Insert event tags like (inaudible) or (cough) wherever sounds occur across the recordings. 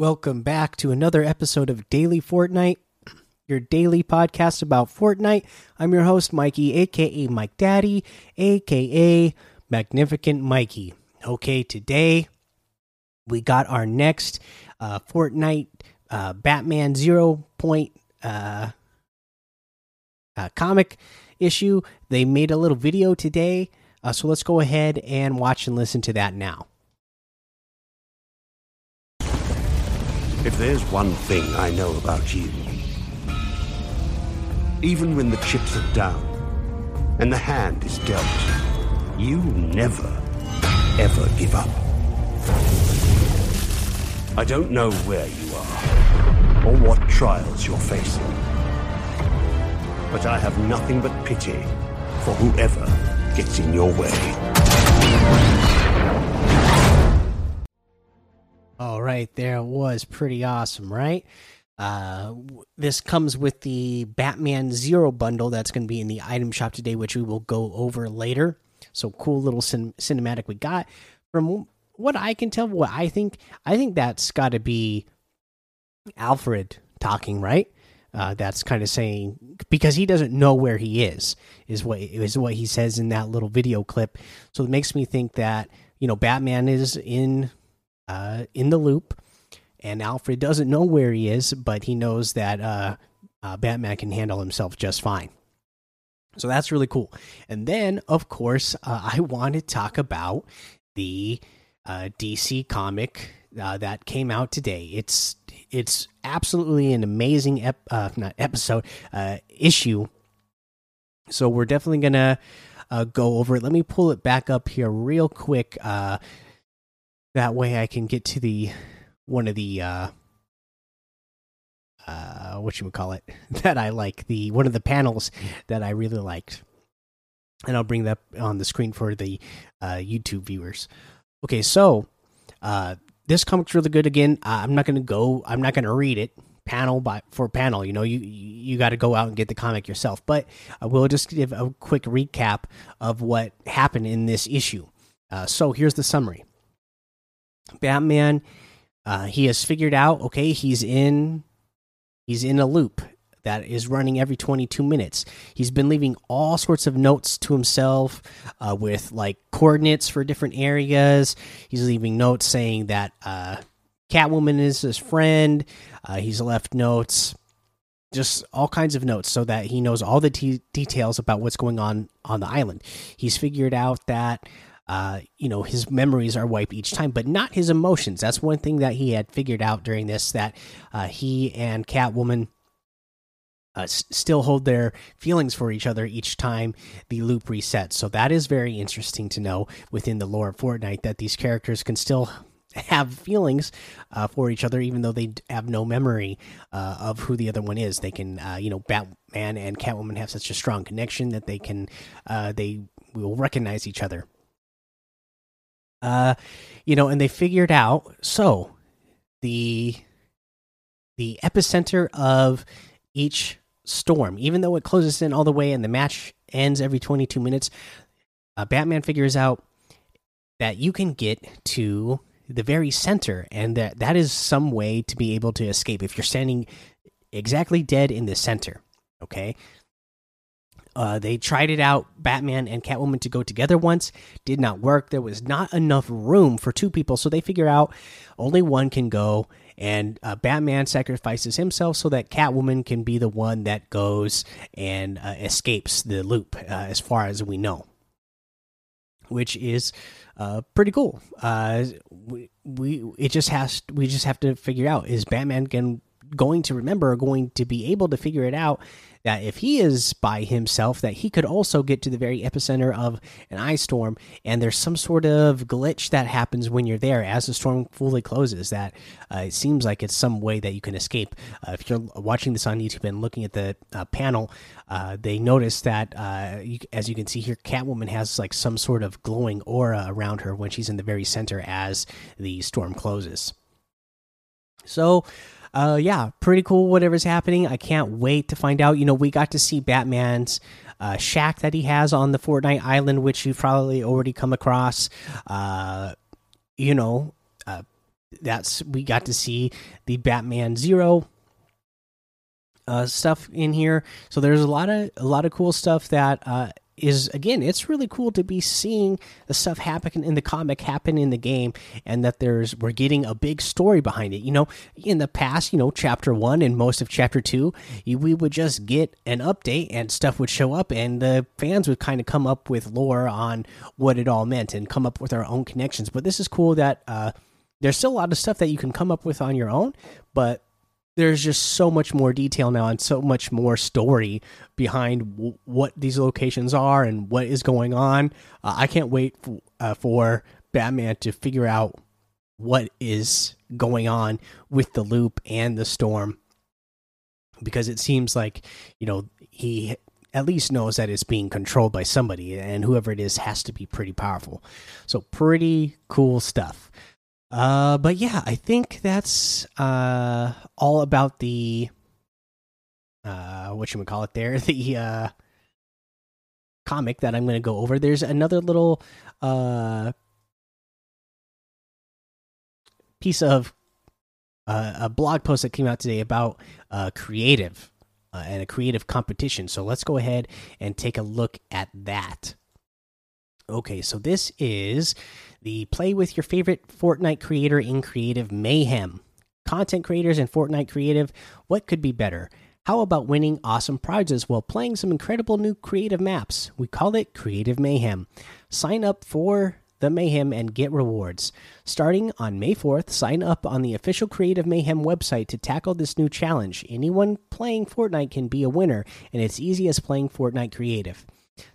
Welcome back to another episode of Daily Fortnite, your daily podcast about Fortnite. I'm your host, Mikey, aka Mike Daddy, aka Magnificent Mikey. Okay, today we got our next uh, Fortnite uh, Batman Zero Point uh, uh, comic issue. They made a little video today, uh, so let's go ahead and watch and listen to that now. If there's one thing I know about you, even when the chips are down and the hand is dealt, you never, ever give up. I don't know where you are or what trials you're facing, but I have nothing but pity for whoever gets in your way. Right, there was pretty awesome, right? Uh, this comes with the Batman Zero bundle that's going to be in the item shop today, which we will go over later. So cool little cin cinematic we got. From what I can tell, what I think, I think that's got to be Alfred talking, right? Uh, that's kind of saying because he doesn't know where he is is what is what he says in that little video clip. So it makes me think that you know Batman is in uh, in the loop, and Alfred doesn't know where he is, but he knows that uh, uh, Batman can handle himself just fine. So that's really cool. And then, of course, uh, (laughs) I want to talk about the uh, DC comic uh, that came out today. It's it's absolutely an amazing ep not episode issue. So we're definitely gonna go over it. Let me pull it back up here real quick that way I can get to the one of the uh uh what you would call it (laughs) that I like the one of the panels that I really liked. And I'll bring that on the screen for the uh YouTube viewers. Okay, so uh this comic's really good again. Uh, I'm not going to go I'm not going to read it panel by for panel you know you you got to go out and get the comic yourself but i will just give a quick recap of what happened in this issue uh, so here's the summary Batman, uh, he has figured out okay, he's in he's in a loop that is running every 22 minutes. He's been leaving all sorts of notes to himself uh, with like coordinates for different areas. He's leaving notes saying that uh, Catwoman is his friend. Uh, he's left notes, just all kinds of notes, so that he knows all the details about what's going on on the island. He's figured out that uh, you know his memories are wiped each time, but not his emotions. That's one thing that he had figured out during this. That uh, he and Catwoman uh, still hold their feelings for each other each time the loop resets. So that is very interesting to know within the lore of Fortnite that these characters can still have feelings uh, for each other, even though they have no memory uh, of who the other one is. They can, uh, you know, Batman and Catwoman have such a strong connection that they can, uh, they will recognize each other uh, you know, and they figured out so the the epicenter of each storm, even though it closes in all the way and the match ends every 22 minutes, uh, Batman figures out that you can get to the very center, and that that is some way to be able to escape if you're standing exactly dead in the center. Okay, uh, they tried it out, Batman and Catwoman, to go together once. Did not work. There was not enough room for two people, so they figure out only one can go. And uh, Batman sacrifices himself so that Catwoman can be the one that goes and uh, escapes the loop, uh, as far as we know, which is uh, pretty cool. We, we it just has we just have to figure out is Batman can, going to remember or going to be able to figure it out that if he is by himself that he could also get to the very epicenter of an ice storm. And there's some sort of glitch that happens when you're there as the storm fully closes that uh, it seems like it's some way that you can escape. Uh, if you're watching this on youtube and looking at the uh, panel uh, they notice that uh, you, as you can see here catwoman has like some sort of glowing aura around her when she's in the very center as the storm closes. So uh, yeah, pretty cool. Whatever's happening, I can't wait to find out. You know, we got to see Batman's uh, shack that he has on the Fortnite Island, which you've probably already come across. Uh, you know, uh, that's we got to see the Batman Zero uh, stuff in here. So there's a lot of a lot of cool stuff that uh, is again, it's really cool to be seeing the stuff happen in the comic happen in the game, and that there's we're getting a big story behind it. You know, in the past, you know, chapter one and most of chapter two, we would just get an update and stuff would show up, and the fans would kind of come up with lore on what it all meant and come up with our own connections. But this is cool that uh, there's still a lot of stuff that you can come up with on your own, but there's just so much more detail now and so much more story behind what these locations are and what is going on. Uh, I can't wait uh, for Batman to figure out what is going on with the loop and the storm because it seems like, you know, he at least knows that it's being controlled by somebody and whoever it is has to be pretty powerful. So pretty cool stuff. Uh, but yeah, I think that's uh all about the uh what we call it there (laughs) the uh comic that I'm going to go over. There's another little uh piece of uh, a blog post that came out today about uh creative uh, and a creative competition. So let's go ahead and take a look at that. Okay, so this is the play with your favorite Fortnite creator in Creative Mayhem. Content creators in Fortnite Creative, what could be better? How about winning awesome prizes while playing some incredible new creative maps? We call it Creative Mayhem. Sign up for the Mayhem and get rewards. Starting on May 4th, sign up on the official Creative Mayhem website to tackle this new challenge. Anyone playing Fortnite can be a winner, and it's easy as playing Fortnite Creative.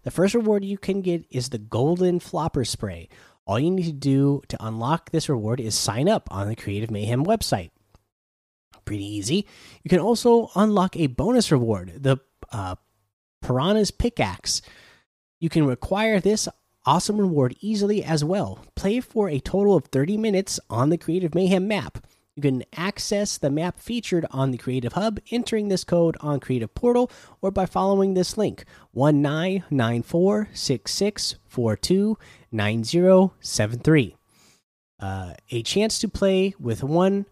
The first reward you can get is the Golden Flopper Spray. All you need to do to unlock this reward is sign up on the Creative Mayhem website. Pretty easy. You can also unlock a bonus reward, the uh, Piranha's Pickaxe. You can acquire this awesome reward easily as well. Play for a total of 30 minutes on the Creative Mayhem map. You can access the map featured on the Creative Hub, entering this code on Creative Portal, or by following this link 199466429073. Uh, a chance to play with one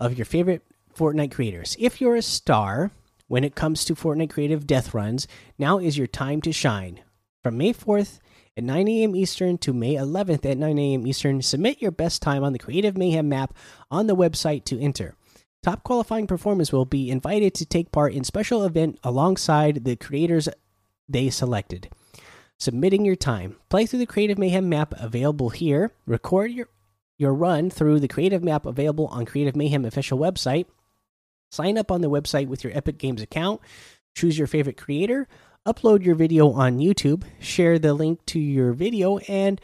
of your favorite Fortnite creators. If you're a star when it comes to Fortnite creative death runs, now is your time to shine. From May 4th at 9 a.m. Eastern to May 11th at 9 a.m. Eastern. Submit your best time on the Creative Mayhem map on the website to enter. Top qualifying performers will be invited to take part in special event alongside the creators they selected. Submitting your time. Play through the Creative Mayhem map available here. Record your your run through the creative map available on Creative Mayhem official website. Sign up on the website with your Epic Games account. Choose your favorite creator upload your video on YouTube, share the link to your video, and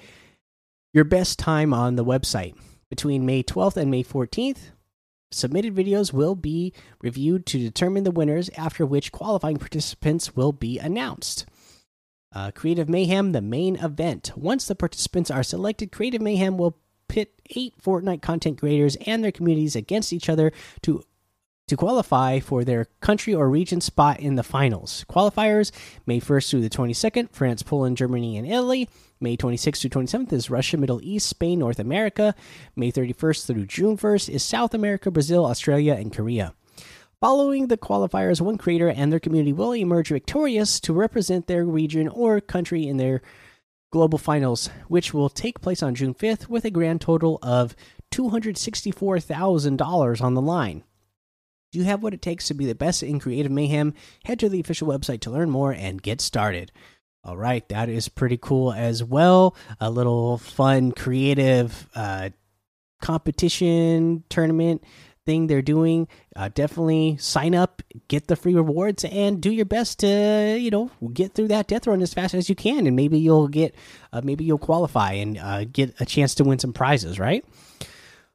your best time on the website. Between May 12th and May 14th, submitted videos will be reviewed to determine the winners, after which qualifying participants will be announced. Uh, Creative Mayhem, the main event. Once the participants are selected, Creative Mayhem will pit eight Fortnite content creators and their communities against each other to to qualify for their country or region spot in the finals. Qualifiers May 1st through the 22nd, France, Poland, Germany, and Italy. May 26th through 27th is Russia, Middle East, Spain, North America. May 31st through June 1st is South America, Brazil, Australia, and Korea. Following the qualifiers, one creator and their community will emerge victorious to represent their region or country in their global finals, which will take place on June 5th with a grand total of $264,000 on the line. Do you have what it takes to be the best in creative mayhem? Head to the official website to learn more and get started. All right, that is pretty cool as well. A little fun, creative uh, competition tournament thing they're doing. Uh, definitely sign up, get the free rewards, and do your best to you know get through that death run as fast as you can, and maybe you'll get uh, maybe you'll qualify and uh, get a chance to win some prizes, right?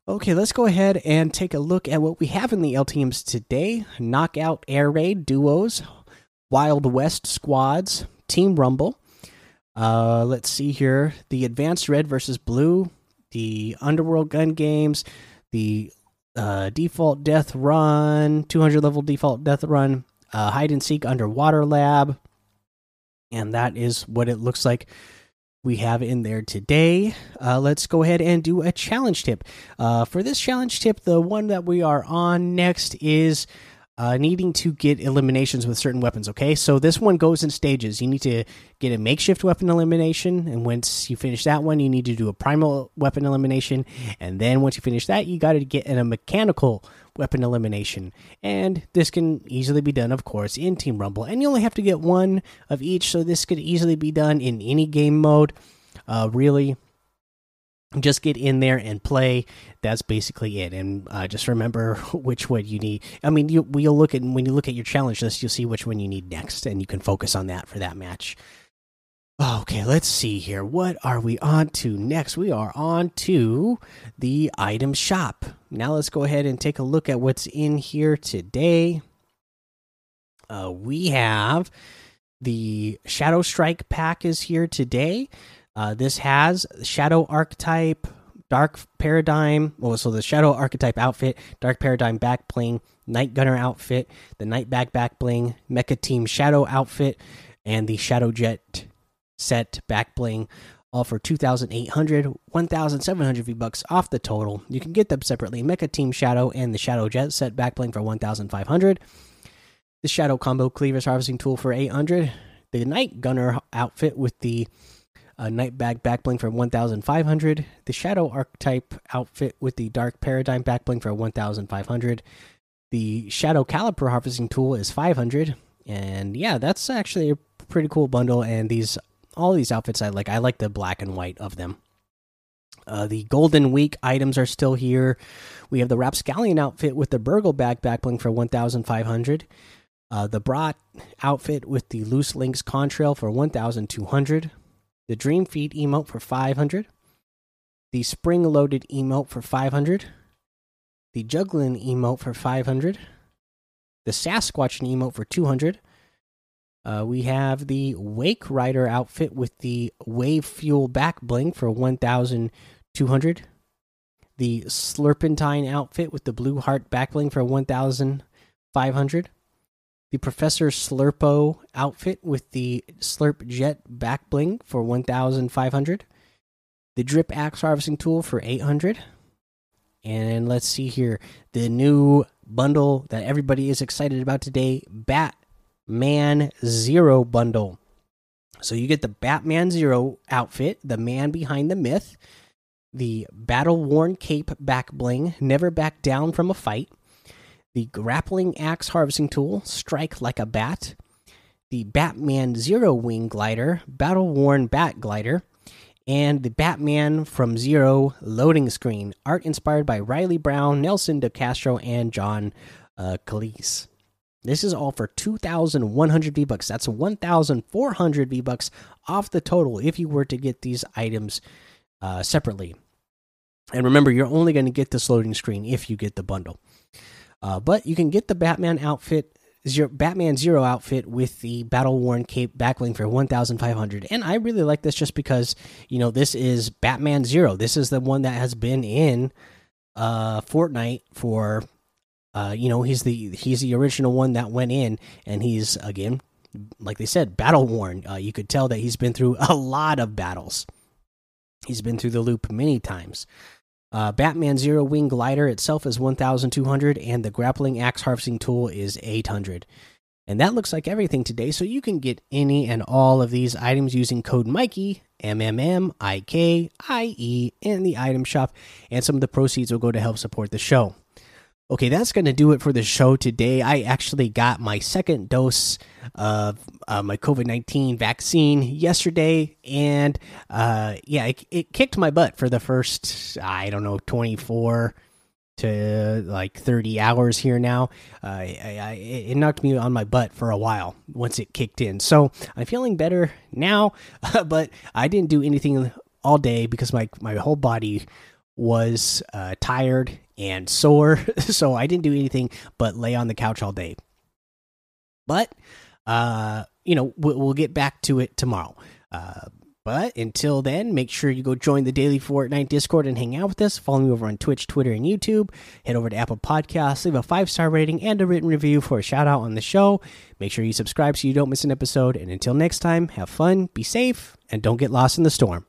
Okay, let's go ahead and take a look at what we have in the LTMs today Knockout Air Raid Duos, Wild West Squads, Team Rumble. Uh, let's see here the Advanced Red versus Blue, the Underworld Gun Games, the uh, Default Death Run, 200 level Default Death Run, uh, Hide and Seek Underwater Lab. And that is what it looks like we have in there today. Uh, let's go ahead and do a challenge tip. Uh, for this challenge tip, the one that we are on next is uh, needing to get eliminations with certain weapons. Okay, so this one goes in stages. You need to get a makeshift weapon elimination, and once you finish that one, you need to do a primal weapon elimination, and then once you finish that, you got to get in a mechanical weapon elimination. And this can easily be done, of course, in Team Rumble, and you only have to get one of each, so this could easily be done in any game mode. Uh, really, just get in there and play. That's basically it. And uh, just remember (laughs) which one you need. I mean you you'll look at when you look at your challenge list you'll see which one you need next and you can focus on that for that match okay let's see here. What are we on to next? We are on to the item shop. Now let's go ahead and take a look at what's in here today. Uh, we have the shadow strike pack is here today. Uh, this has Shadow Archetype, Dark Paradigm. Well, so the Shadow Archetype outfit, Dark Paradigm back bling, Night Gunner outfit, the Night Bag back bling, Mecha Team Shadow outfit, and the Shadow Jet set back bling. All for 2,800, 1,700 V bucks off the total. You can get them separately. Mecha Team Shadow and the Shadow Jet set back bling for 1,500. The Shadow Combo Cleavers Harvesting Tool for 800. The Night Gunner outfit with the a night bag backbling for 1500 the shadow archetype outfit with the dark paradigm backbling for 1500 the shadow caliper harvesting tool is 500 and yeah that's actually a pretty cool bundle and these all these outfits i like i like the black and white of them. Uh, the golden week items are still here. We have the rapscallion outfit with the burgle bag backbling for 1500 uh, the brat outfit with the loose links contrail for 1200 the Dream Feet emote for 500, the Spring Loaded emote for 500, the Juggling emote for 500, the Sasquatch emote for 200. Uh, we have the Wake Rider outfit with the Wave Fuel back bling for 1,200. The Slurpentine outfit with the Blue Heart back bling for 1,500 the Professor Slurpo outfit with the Slurp Jet back bling for 1500. The Drip Axe harvesting tool for 800. And let's see here the new bundle that everybody is excited about today Batman Zero bundle. So you get the Batman Zero outfit, the man behind the myth, the battle worn cape back bling, never back down from a fight the grappling axe harvesting tool, strike like a bat, the Batman Zero Wing glider, battle worn bat glider, and the Batman from Zero loading screen, art inspired by Reilly Brown, Nelson DeCastro, and John uh, Calise. This is all for 2,100 V bucks. That's 1,400 V bucks off the total if you were to get these items uh, separately. And remember, you're only going to get this loading screen if you get the bundle. Uh, but you can get the Batman outfit, zero, Batman Zero outfit with the battle worn cape backbling for 1,500. And I really like this just because, you know, this is Batman Zero. This is the one that has been in uh, Fortnite for, uh, you know, he's the he's the original one that went in, and he's again, like they said, battle worn. Uh, you could tell that he's been through (laughs) a lot of battles. He's been through the loop many times. Uh, Batman Zero Wing Glider itself is 1,200, and the Grappling Axe Harvesting Tool is 800. And that looks like everything today, so you can get any and all of these items using code Mikey, M M M I K I E, in the item shop, and some of the proceeds will go to help support the show. Okay, that's going to do it for the show today. I actually got my second dose of uh, my COVID 19 vaccine yesterday, and uh, yeah, it, it, kicked my butt for the first, I don't know, 24 to like 30 hours here now. Uh, I, I, it knocked me on my butt for a while once it kicked in. So I'm feeling better now, (laughs) but I didn't do anything all day because my, my whole body was uh, tired and sore, (laughs) so I didn't do anything but lay on the couch all day. But uh, you know, we'll, get back to it tomorrow. Uh, but until then, make sure you go join the daily Fortnite Discord and hang out with us. Follow me over on Twitch, Twitter, and YouTube. Head over to Apple Podcasts, leave a five star rating and a written review for a shout out on the show. Make sure you subscribe so you don't miss an episode. And until next time, have fun, be safe, and don't get lost in the storm.